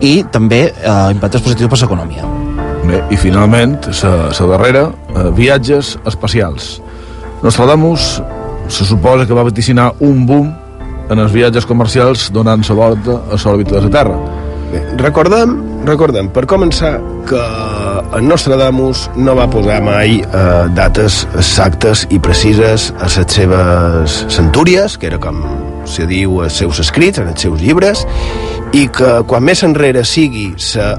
i també eh, impactes positius per l'economia. Bé, I finalment, la darrera, eh, viatges espacials. Nostradamus se suposa que va vaticinar un boom en els viatges comercials donant la volta a l'òrbita de la Terra. Bé, recordem, recordem, per començar, que en Nostradamus no va posar mai eh, dates exactes i precises a les seves centúries, que era com se diu als seus escrits, en els seus llibres, i que quan més enrere sigui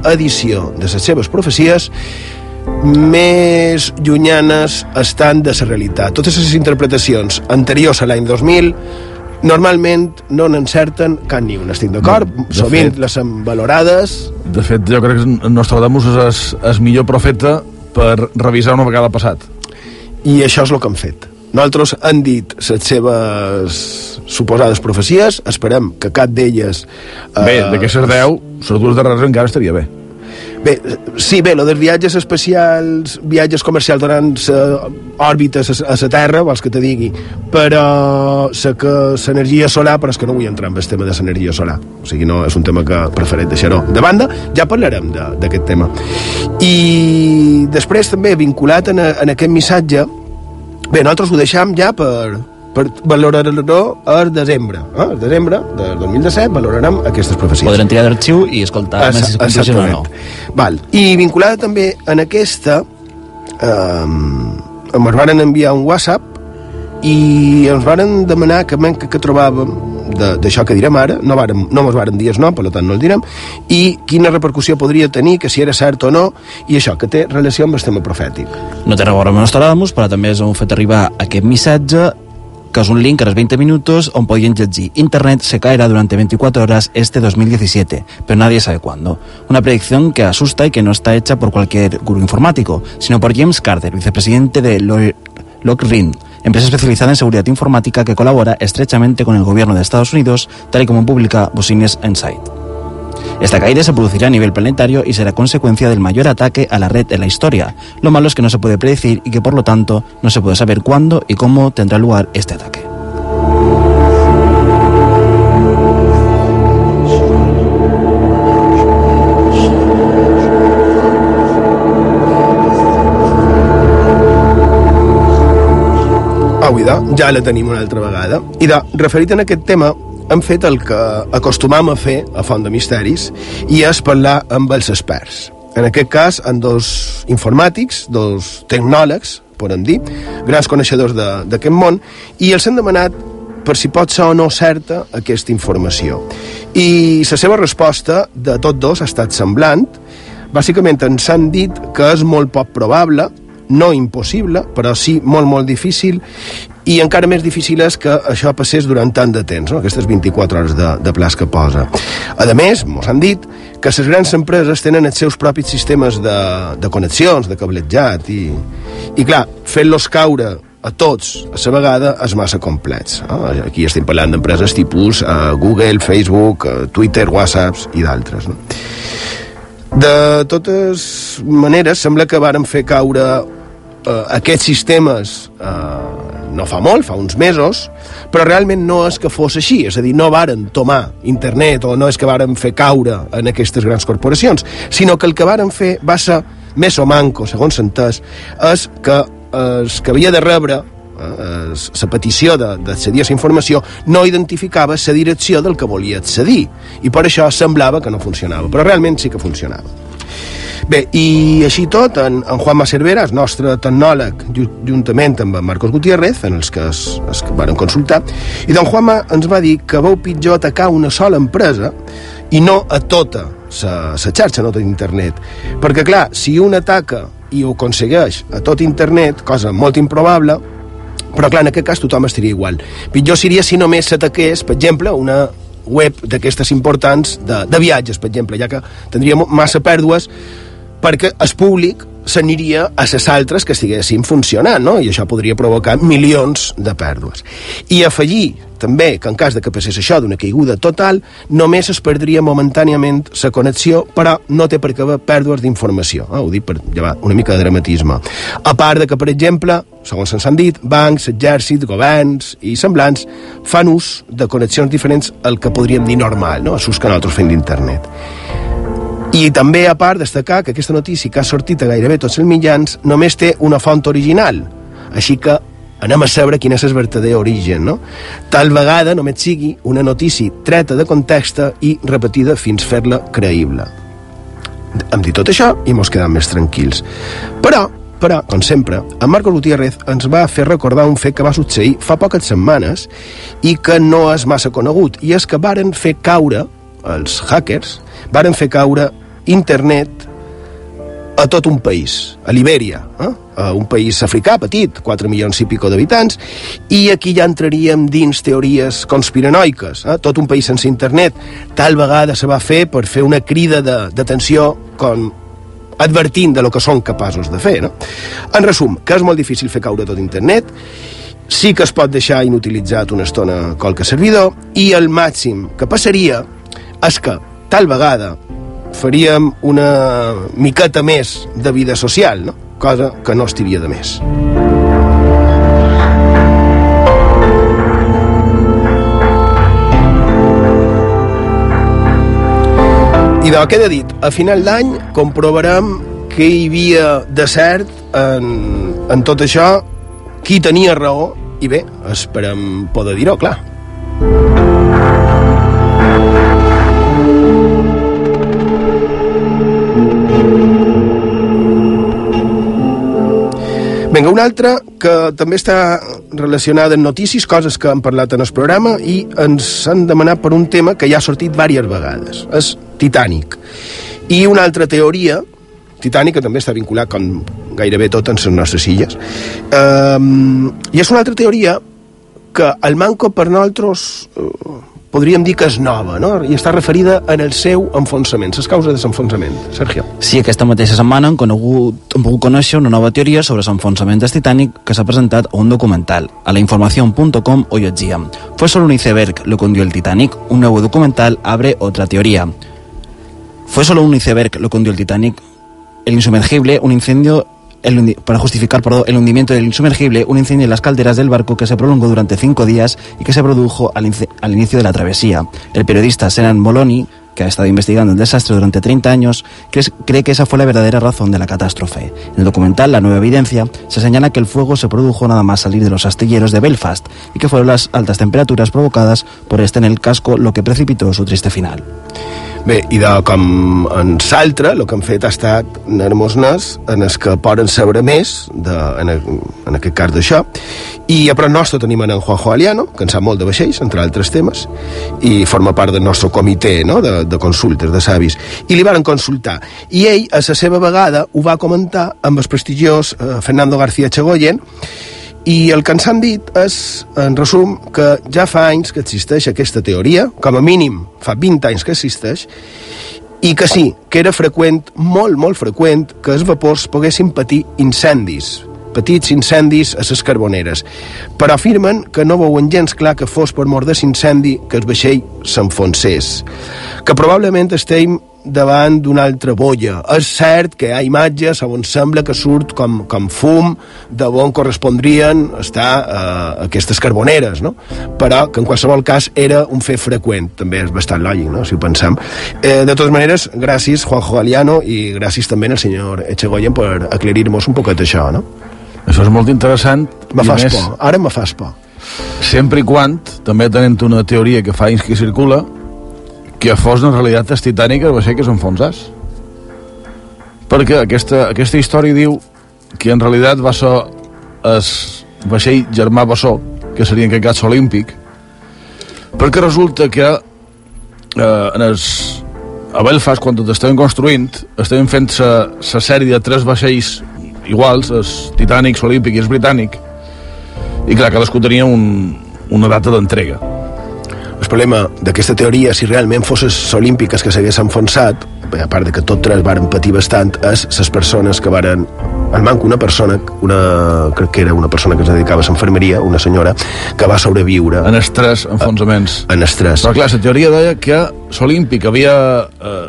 l'edició de les seves profecies, més llunyanes estan de la realitat. Totes les interpretacions anteriors a l'any 2000 normalment no n'encerten cap ni una, estic d'acord? De Sovint fet- les han valorades, De fet, jo crec que Nostradamus és el millor profeta per revisar una vegada passat. i això és el que han fet. Nosaltres han dit les seves suposades profecies, esperem que cap d'elles... eh, Bé, d'aquestes 10, les dues darreres encara estaria bé. Bé, sí, bé, lo dels viatges especials, viatges comercials durant òrbita a la Terra, vols que te digui, però sé que l'energia solar, però és que no vull entrar en el tema de l'energia solar, o sigui, no és un tema que prefereix deixar-ho de banda, ja parlarem d'aquest tema. I després també, vinculat en, a, en aquest missatge, bé, nosaltres ho deixam ja per, per valorar-ho al desembre. Eh? Al desembre del 2017 valorarem aquestes profecies. Podrem tirar d'arxiu i escoltar Esa- més si es compleixen o no. Val. I vinculada també en aquesta eh, ens varen enviar un WhatsApp i ens varen demanar que menys que, que trobàvem de- d'això que direm ara, no, vàrem, no mos varen dir el nom, per tant no el direm, i quina repercussió podria tenir, que si era cert o no, i això, que té relació amb el tema profètic. No té a veure amb Nostradamus, però també ens han fet arribar aquest missatge que es un link a los 20 minutos on podien llegir Internet se caerá durante 24 horas este 2017, pero nadie sabe cuándo. Una predicción que asusta y que no está hecha por cualquier gurú informático, sino por James Carter, vicepresidente de Lo- Lockrin, empresa especializada en seguridad informática que colabora estrechamente con el gobierno de Estados Unidos, tal y como publica Business Insight. Esta caída se producirá a nivel planetario y será consecuencia del mayor ataque a la red en la historia. Lo malo es que no se puede predecir y que por lo tanto no se puede saber cuándo y cómo tendrá lugar este ataque. Au, idò, ja la tenim una altra vegada. I de, a aquest tema, hem fet el que acostumam a fer a Font de Misteris i és parlar amb els experts. En aquest cas, amb dos informàtics, dos tecnòlegs, podem dir, grans coneixedors d'aquest món, i els hem demanat per si pot ser o no certa aquesta informació. I la seva resposta de tots dos ha estat semblant. Bàsicament ens han dit que és molt poc probable, no impossible, però sí molt, molt difícil, i encara més difícil és que això passés durant tant de temps, no? aquestes 24 hores de, de plaç que posa. A més, ens han dit que les grans empreses tenen els seus propis sistemes de, de connexions, de cablejat, i, i clar, fent-los caure a tots a la vegada és massa complex. No? Aquí estem parlant d'empreses tipus uh, Google, Facebook, uh, Twitter, WhatsApps i d'altres. No? De totes maneres, sembla que varen fer caure eh, aquests sistemes eh, no fa molt, fa uns mesos, però realment no és que fos així, és a dir, no varen tomar internet o no és que varen fer caure en aquestes grans corporacions, sinó que el que varen fer va ser més o manco, segons s'entès, és que els que havia de rebre la petició d'accedir a la informació no identificava la direcció del que volia accedir. I per això semblava que no funcionava. Però realment sí que funcionava Bé, i així tot, en, en Juanma Cervera, el nostre tecnòleg, ju- juntament amb en Marcos Gutiérrez, en els que es, es varen consultar, i don Juanma ens va dir que veu pitjor atacar una sola empresa i no a tota la xarxa, no tot internet. Perquè, clar, si un ataca i ho aconsegueix a tot internet, cosa molt improbable, però clar, en aquest cas tothom estaria igual. Pitjor seria si només s'ataqués, per exemple, una web d'aquestes importants de, de viatges, per exemple, ja que tindríem massa pèrdues perquè el públic s'aniria a les altres que estiguessin funcionant, no? i això podria provocar milions de pèrdues. I afegir també que en cas de que passés això d'una caiguda total, només es perdria momentàniament la connexió, però no té per què haver pèrdues d'informació. Eh? Ho dic per llevar una mica de dramatisme. A part de que, per exemple, segons se'ns han dit, bancs, exèrcits, governs i semblants fan ús de connexions diferents al que podríem dir normal, no? a que nosaltres fem d'internet. I també, a part, destacar que aquesta notícia que ha sortit a gairebé tots els mitjans només té una font original. Així que anem a saber quin és el verdader origen, no? Tal vegada només sigui una notícia treta de context i repetida fins fer-la creïble. Hem dit tot això i mos quedem més tranquils. Però, però, com sempre, en Marcos Gutiérrez ens va fer recordar un fet que va succeir fa poques setmanes i que no és massa conegut, i és que varen fer caure, els hackers, varen fer caure internet a tot un país, a Libèria, eh? a un país africà petit, 4 milions i pico d'habitants, i aquí ja entraríem dins teories conspiranoiques, eh? tot un país sense internet. Tal vegada se va fer per fer una crida d'atenció com advertint de lo que són capaços de fer. No? En resum, que és molt difícil fer caure tot internet, sí que es pot deixar inutilitzat una estona qualque servidor, i el màxim que passaria és que tal vegada faríem una miqueta més de vida social, no? cosa que no estiria de més. I del que he dit, a final d'any comprovarem què hi havia de cert en, en tot això, qui tenia raó, i bé, esperem poder dir-ho, clar. Vinga, una altra que també està relacionada amb notícies, coses que han parlat en el programa i ens han demanat per un tema que ja ha sortit diverses vegades. És Titanic. I una altra teoria, Titanic, que també està vinculat com gairebé tot en les nostres illes, um, i és una altra teoria que el manco per nosaltres uh, podríem dir que és nova, no? i està referida en el seu enfonsament, les causes de l'enfonsament. Sergio. Sí, aquesta mateixa setmana han, conegut, han pogut conèixer una nova teoria sobre l'enfonsament del Titanic que s'ha presentat a un documental. A la información.com hoy llegíem. Fue solo un iceberg lo que hundió el Titanic. Un nuevo documental abre otra teoría. Fue solo un iceberg lo que hundió el Titanic. El insumergible, un incendio para justificar el hundimiento del insumergible, un incendio en las calderas del barco que se prolongó durante cinco días y que se produjo al, inicio de la travesía. El periodista Senan Moloni, que ha estado investigando el desastre durante 30 años, cree, cree que esa fue la verdadera razón de la catástrofe. En el documental La Nueva Evidencia se señala que el fuego se produjo nada más salir de los astilleros de Belfast y que fueron las altas temperaturas provocadas por este en el casco lo que precipitó su triste final. Bé, i de com en l'altre, el que han fet ha estat anar-nos-nes en els que poden saber més, de, en, en aquest cas d'això, i a prop nostre tenim en Juanjo Aliano, que en sap molt de vaixells, entre altres temes, i forma part del nostre comitè no? de, de consultes, de savis, i li varen consultar. I ell, a la seva vegada, ho va comentar amb el prestigiós eh, Fernando García Chagoyen, i el que ens han dit és, en resum, que ja fa anys que existeix aquesta teoria, com a mínim fa 20 anys que existeix, i que sí, que era freqüent, molt, molt freqüent, que els vapors poguessin patir incendis, petits incendis a les carboneres. Però afirmen que no veuen gens clar que fos per mort de l'incendi que el vaixell s'enfonsés. Que probablement estem davant d'una altra bolla. És cert que hi ha imatges on sembla que surt com, com fum de on correspondrien estar eh, aquestes carboneres, no? però que en qualsevol cas era un fet freqüent, també és bastant lògic, no? si ho pensem. Eh, de totes maneres, gràcies Juanjo Galiano i gràcies també al senyor Echegoyen per aclarir-nos un poquet això, no? Això és molt interessant. Me fas més, por, ara me fas por. Sempre i quan, també tenint una teoria que fa anys que circula, que fos en realitat el Titanic el vaixell que s'enfonsàs. Perquè aquesta, aquesta història diu que en realitat va ser el vaixell germà Bassó, que seria en aquest cas olímpic, perquè resulta que eh, en els, a Belfast, quan tot estaven construint, estaven fent la sèrie de tres vaixells iguals, el Titanic, l'Olímpic i el Britànic, i clar, cadascú tenia un, una data d'entrega. Problema d'aquesta teoria, si realment fos les olímpiques que s'hagués enfonsat, a part de que tots tres varen patir bastant, és les persones que varen... El manco una persona, una, crec que era una persona que es dedicava a l'enfermeria, una senyora, que va sobreviure... En els tres enfonsaments. En els tres. Però clar, la teoria deia que l'Olímpic havia eh,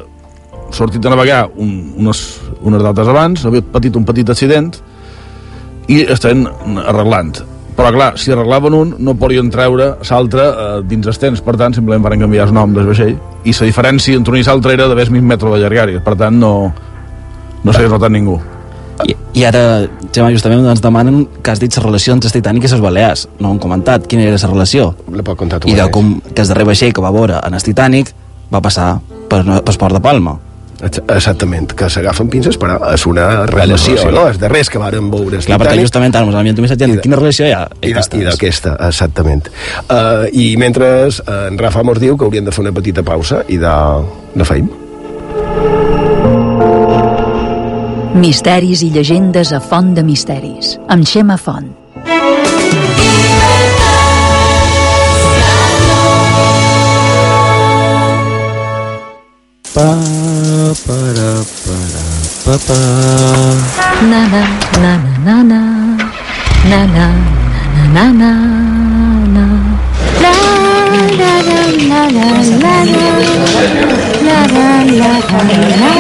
sortit a navegar un, unes, unes dates abans, havia patit un petit accident i estaven arreglant. Però clar, si arreglaven un, no podien treure l'altre eh, dins els temps, per tant, simplement van canviar el nom del vaixell, i la diferència entre un i l'altre era d'haver mig metre de llargària, per tant, no, no s'hagués notat ningú. I, I ara, Gemma, justament ens demanen que has dit la relació entre el Titanic i les Balears. No han comentat. Quina era la relació? La pot contar tu I de com que el darrer vaixell que va veure en el Titanic va passar per, per Port de Palma. Ex- Exactament, que s'agafen pinces, però és una relació, relació. no? És de res que varen veure Clar, perquè justament ara un missatge dient quina relació hi ha. I d'aquesta, exactament. Uh, I mentre uh, en Rafa mos diu que hauríem de fer una petita pausa i de, de feim. Misteris i llegendes a Font de Misteris, amb Xema Font. Para, pa, pa. Na na na na na na na na na na na na La la la la la la la la la la la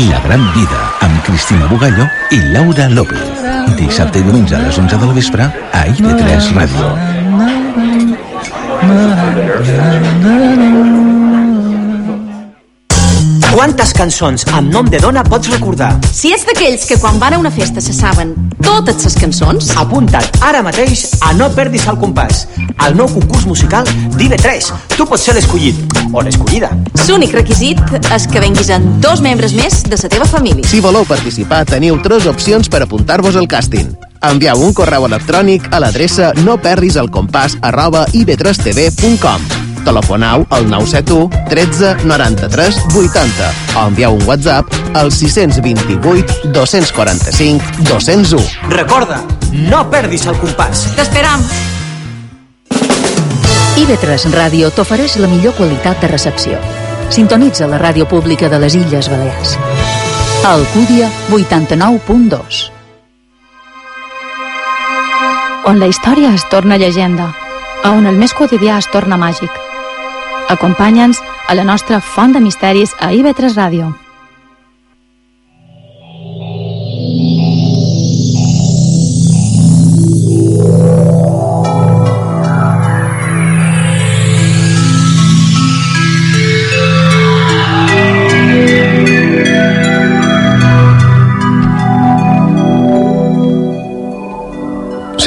La gran vida amb Cristina Bugallo i Laura López. Dissabte i diumenge a les 11 del vespre a IB3 Ràdio. Quantes cançons amb nom de dona pots recordar? Si ets d'aquells que quan van a una festa se saben totes les cançons, Apunta't ara mateix a No perdis el compàs, al nou concurs musical d'IV3. Tu pots ser l'escollit, o l'escollida. l'únic requisit és que venguis amb dos membres més de la teva família. Si voleu participar, teniu tres opcions per apuntar-vos al càsting. Envieu un correu electrònic a l'adreça no perdis el compàs arroba ib3tv.com Telefoneu al 971 13 93 80 o envieu un WhatsApp al 628 245 201. Recorda, no perdis el compàs. T'esperam! IB3 Ràdio t'ofereix la millor qualitat de recepció. Sintonitza la ràdio pública de les Illes Balears. A Alcúdia, 89.2. on la història es torna llegenda, a on el més quotidià es torna màgic. Acompanya'ns a la nostra font de misteris a IB3 Ràdio.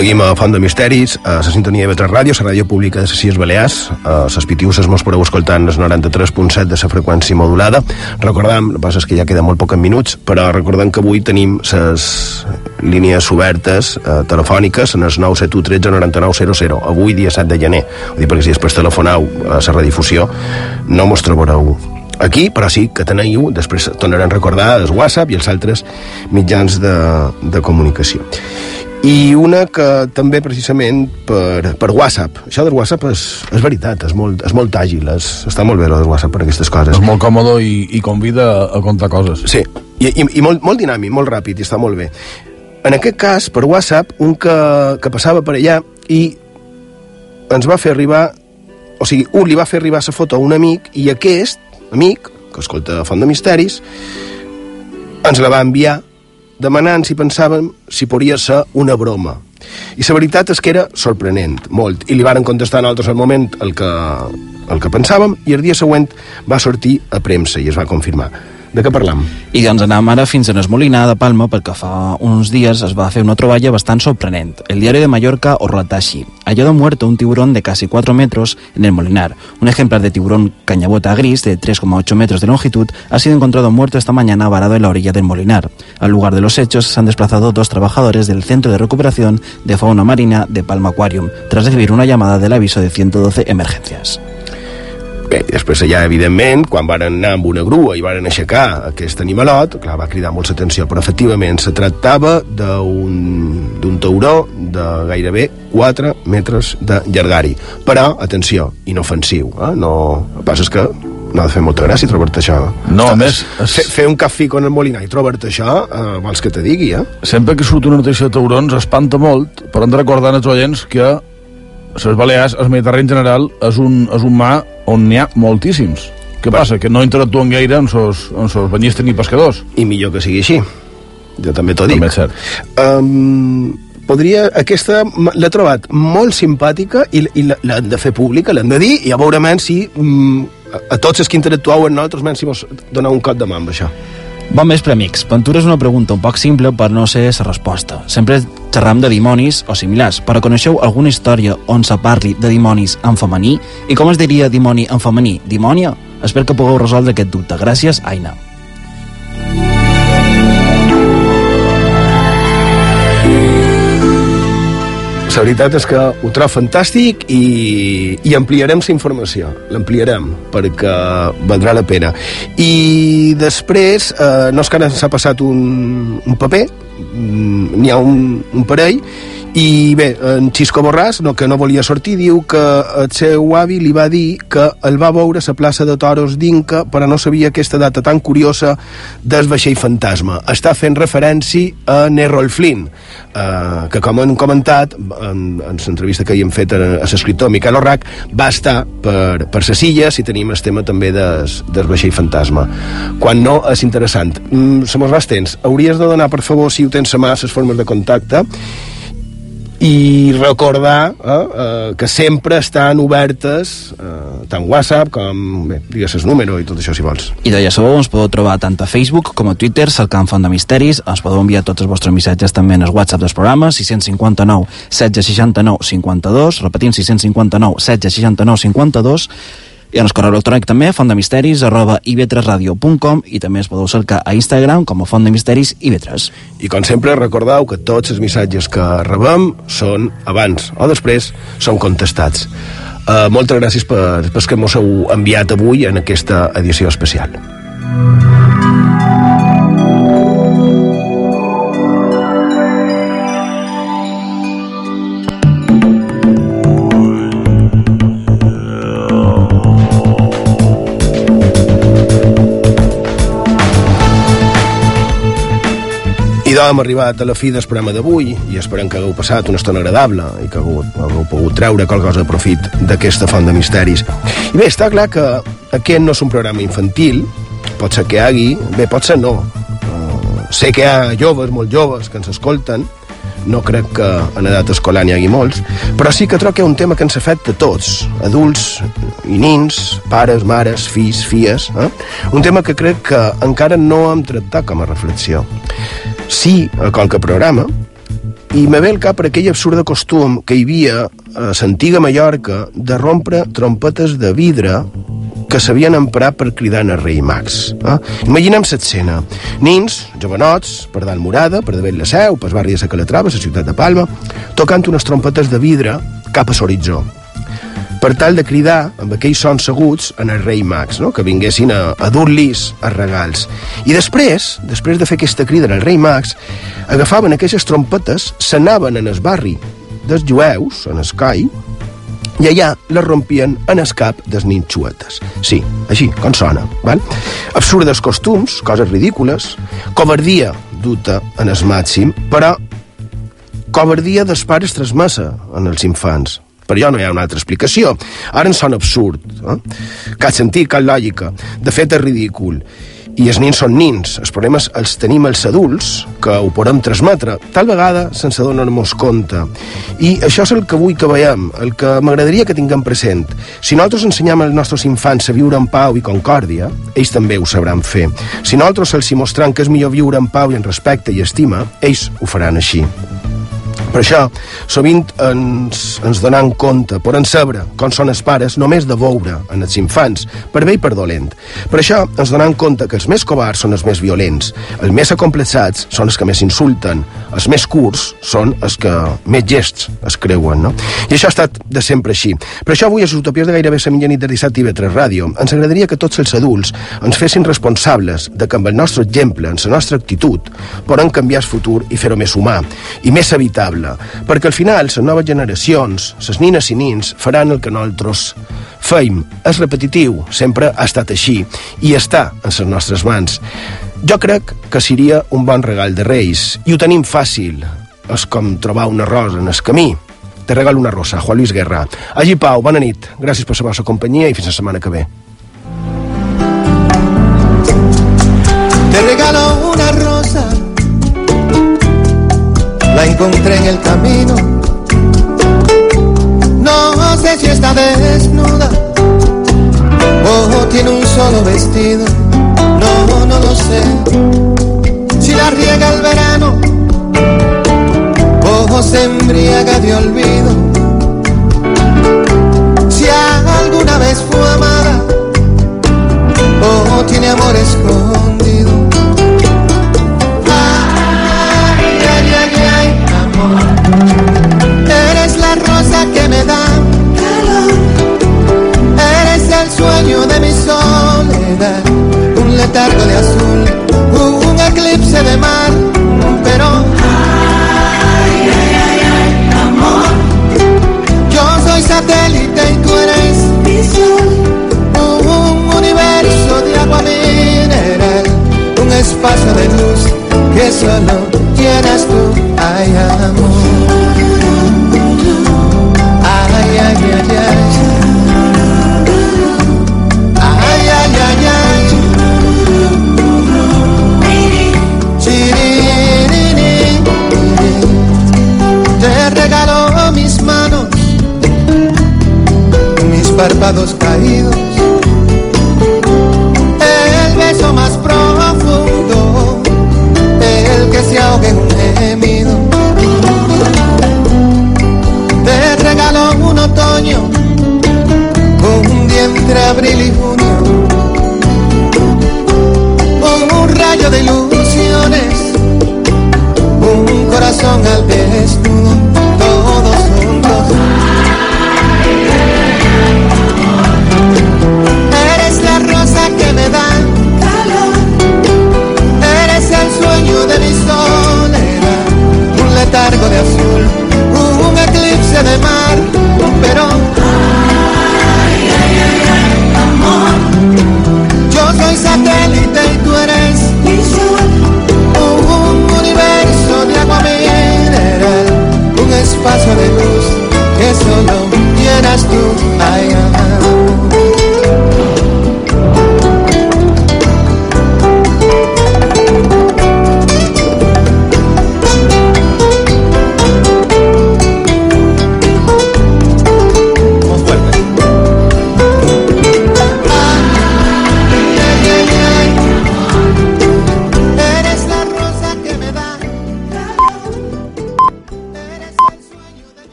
Seguim a Font de Misteris, a la sintonia de Betres Ràdio, la ràdio pública de les Illes Balears. A les pitiuses mos podeu escoltant el 93.7 de la freqüència modulada. Recordam, el que passa és que ja queda molt poc en minuts, però recordem que avui tenim les línies obertes eh, telefòniques en el 971 13 99 00. Avui, dia 7 de gener. Vull dir, perquè si després telefoneu a la redifusió, no mos trobareu aquí, però sí que teniu, després tornarem a recordar els WhatsApp i els altres mitjans de, de comunicació. I una que també precisament per, per WhatsApp. Això del WhatsApp és, és veritat, és molt, és molt àgil, és, està molt bé el WhatsApp per aquestes coses. És molt còmode i, i convida a contar coses. Sí, i, i, i molt, molt dinàmic, molt ràpid, i està molt bé. En aquest cas, per WhatsApp, un que, que passava per allà i ens va fer arribar o sigui, un li va fer arribar la foto a un amic i aquest amic, que escolta Font de Misteris, ens la va enviar demanant si pensàvem si podria ser una broma. I la veritat és que era sorprenent, molt. I li varen contestar nosaltres al moment el que, el que pensàvem i el dia següent va sortir a premsa i es va confirmar. De què parlam? I doncs anem ara fins a Esmolinar de Palma perquè fa uns dies es va fer una troballa bastant sorprenent. El diari de Mallorca ho relata així. Hallado muerto un tiburón de casi 4 metros en el Molinar. Un ejemplar de tiburón cañabota gris de 3,8 metros de longitud ha sido encontrado muerto esta mañana varado en la orilla del Molinar. Al lugar de los hechos se han desplazado dos trabajadores del Centro de Recuperación de Fauna Marina de Palma Aquarium tras recibir una llamada del aviso de 112 emergencias. Bé, i després allà, evidentment, quan van anar amb una grua i van aixecar aquest animalot, clar, va cridar molt l'atenció, però efectivament se tractava d'un tauró de gairebé 4 metres de llargari. Però, atenció, inofensiu, eh? No, el que passa és que no ha de fer molta gràcia trobar-te això. No, a més... Fer, fer un cafè con el molinar i trobar-te això, eh, vols que te digui, eh? Sempre que surt una notícia de taurons espanta molt, però hem de recordar als oients que les Balears, el Mediterrani en general, és un, és un mar on n'hi ha moltíssims. Què passa? Que no interactuen gaire amb els, amb els banyistes ni pescadors. I millor que sigui així. Jo també t'ho dic. També és cert. Um, podria, aquesta l'he trobat molt simpàtica i, i l'hem de fer pública, l'hem de dir, i a veure men si um, a, a tots els que interactueu amb nosaltres, men si vos donar un cop de mà amb això. Bon vespre, amics. Ventura és una pregunta un poc simple per no ser la resposta. Sempre xerram de dimonis o similars, però coneixeu alguna història on se parli de dimonis en femení? I com es diria dimoni en femení? Dimònia? Espero que pugueu resoldre aquest dubte. Gràcies, Aina. La veritat és que ho trobo fantàstic i, i ampliarem la informació, l'ampliarem perquè valdrà la pena. I després, eh, no és que ara s'ha passat un, un paper, n'hi ha un, un parell, i bé, en Xisco Borràs, no, que no volia sortir, diu que el seu avi li va dir que el va veure a la plaça de Toros d'Inca, però no sabia aquesta data tan curiosa del vaixell fantasma. Està fent referència a Nerol Flynn, eh, que com hem comentat en, en l'entrevista que hi hem fet a, a l'escriptor Miquel Orrac, va estar per, per ses illes i tenim el tema també des, del vaixell fantasma. Quan no, és interessant. Mm, se mos va temps. Hauries de donar, per favor, si ho tens mà, les formes de contacte i recordar eh, eh, que sempre estan obertes eh, tant WhatsApp com, bé, digues el número i tot això si vols. I de ja sabeu, ens podeu trobar tant a Facebook com a Twitter, cercant Font de Misteris. Ens podeu enviar tots els vostres missatges també en el WhatsApp dels programes, 659 16 69 52, repetint 659 16 69 52, i en el correu electrònic també, fontdemisteris arroba ivetresradio.com i també es podeu cercar a Instagram com a Font de Misteris Ivetres. I com sempre, recordeu que tots els missatges que rebem són abans o després són contestats. Uh, moltes gràcies per, per que mos heu enviat avui en aquesta edició especial. Hem arribat a la fi del programa d'avui i esperem que hagueu passat una estona agradable i que hagueu, hagueu pogut treure qualque cosa de profit d'aquesta font de misteris. I bé, està clar que aquest no és un programa infantil, pot ser que hi hagi, bé, pot ser no. Uh, sé que hi ha joves, molt joves, que ens escolten, no crec que en edat escolar n'hi hagi molts, però sí que trobo que un tema que ens afecta a tots, adults i nins, pares, mares, fills, filles, eh? un tema que crec que encara no hem tractat com a reflexió. Sí, a qualque programa, i me ve al cap per aquell absurd costum que hi havia a l'antiga Mallorca de rompre trompetes de vidre que s'havien emprat per cridar en el rei Max. Eh? Imaginem l'escena. Nins, jovenots, per dalt morada, per davant la seu, pel barri de la Calatrava, la ciutat de Palma, tocant unes trompetes de vidre cap a l'horitzó per tal de cridar amb aquells sons seguts en el rei Max, no? que vinguessin a, a dur-lis els regals. I després, després de fer aquesta crida al rei Max, agafaven aquestes trompetes, s'anaven en el barri dels jueus, en Escai, i allà les rompien en el cap dels nins xuetes. Sí, així, com sona. Val? Absurdes costums, coses ridícules, covardia duta en el màxim, però covardia dels pares transmesa en els infants. Per allò no hi ha una altra explicació. Ara ens sona absurd. Eh? Cap sentit, cap lògica. De fet, és ridícul. I els nins són nins. Els problemes els tenim els adults, que ho podem transmetre, tal vegada sense donar-nos compte. I això és el que vull que veiem, el que m'agradaria que tinguem present. Si nosaltres ensenyam als nostres infants a viure en pau i concòrdia, ells també ho sabran fer. Si nosaltres els hi mostrem que és millor viure en pau i en respecte i estima, ells ho faran així. Per això, sovint ens, ens donem compte, podem saber com són els pares només de veure en els infants, per bé i per dolent. Per això ens donem compte que els més covards són els més violents, els més acomplexats són els que més insulten, els més curts són els que més gests es creuen, no? I això ha estat de sempre així. Per això avui a utopies de gairebé la mitjanit de dissabte i vetres ràdio ens agradaria que tots els adults ens fessin responsables de que amb el nostre exemple, amb la nostra actitud, podem canviar el futur i fer-ho més humà i més habitable perquè al final les noves generacions, les nines i nins, faran el que nosaltres feim. És repetitiu, sempre ha estat així, i està en les nostres mans. Jo crec que seria un bon regal de Reis, i ho tenim fàcil. És com trobar una rosa en el camí. Te regalo una rosa, Juan Luis Guerra. Allí, Pau, bona nit. Gràcies per la vostra companyia i fins la setmana que ve. Te regalo una rosa, encontré en el camino. No sé si está desnuda o tiene un solo vestido. No, no lo sé. Si la riega el verano o se embriaga de olvido. Si alguna vez fue amada o tiene amor escondido. Me da calor. Eres el sueño de mi soledad. Un letargo de azul, un eclipse de mar. Pero, ay, ay, ay, ay, amor. Yo soy satélite y tú eres mi sol. Un universo de agua mineral. Un espacio de luz que solo llenas tú. Ay, amor. párpados caídos.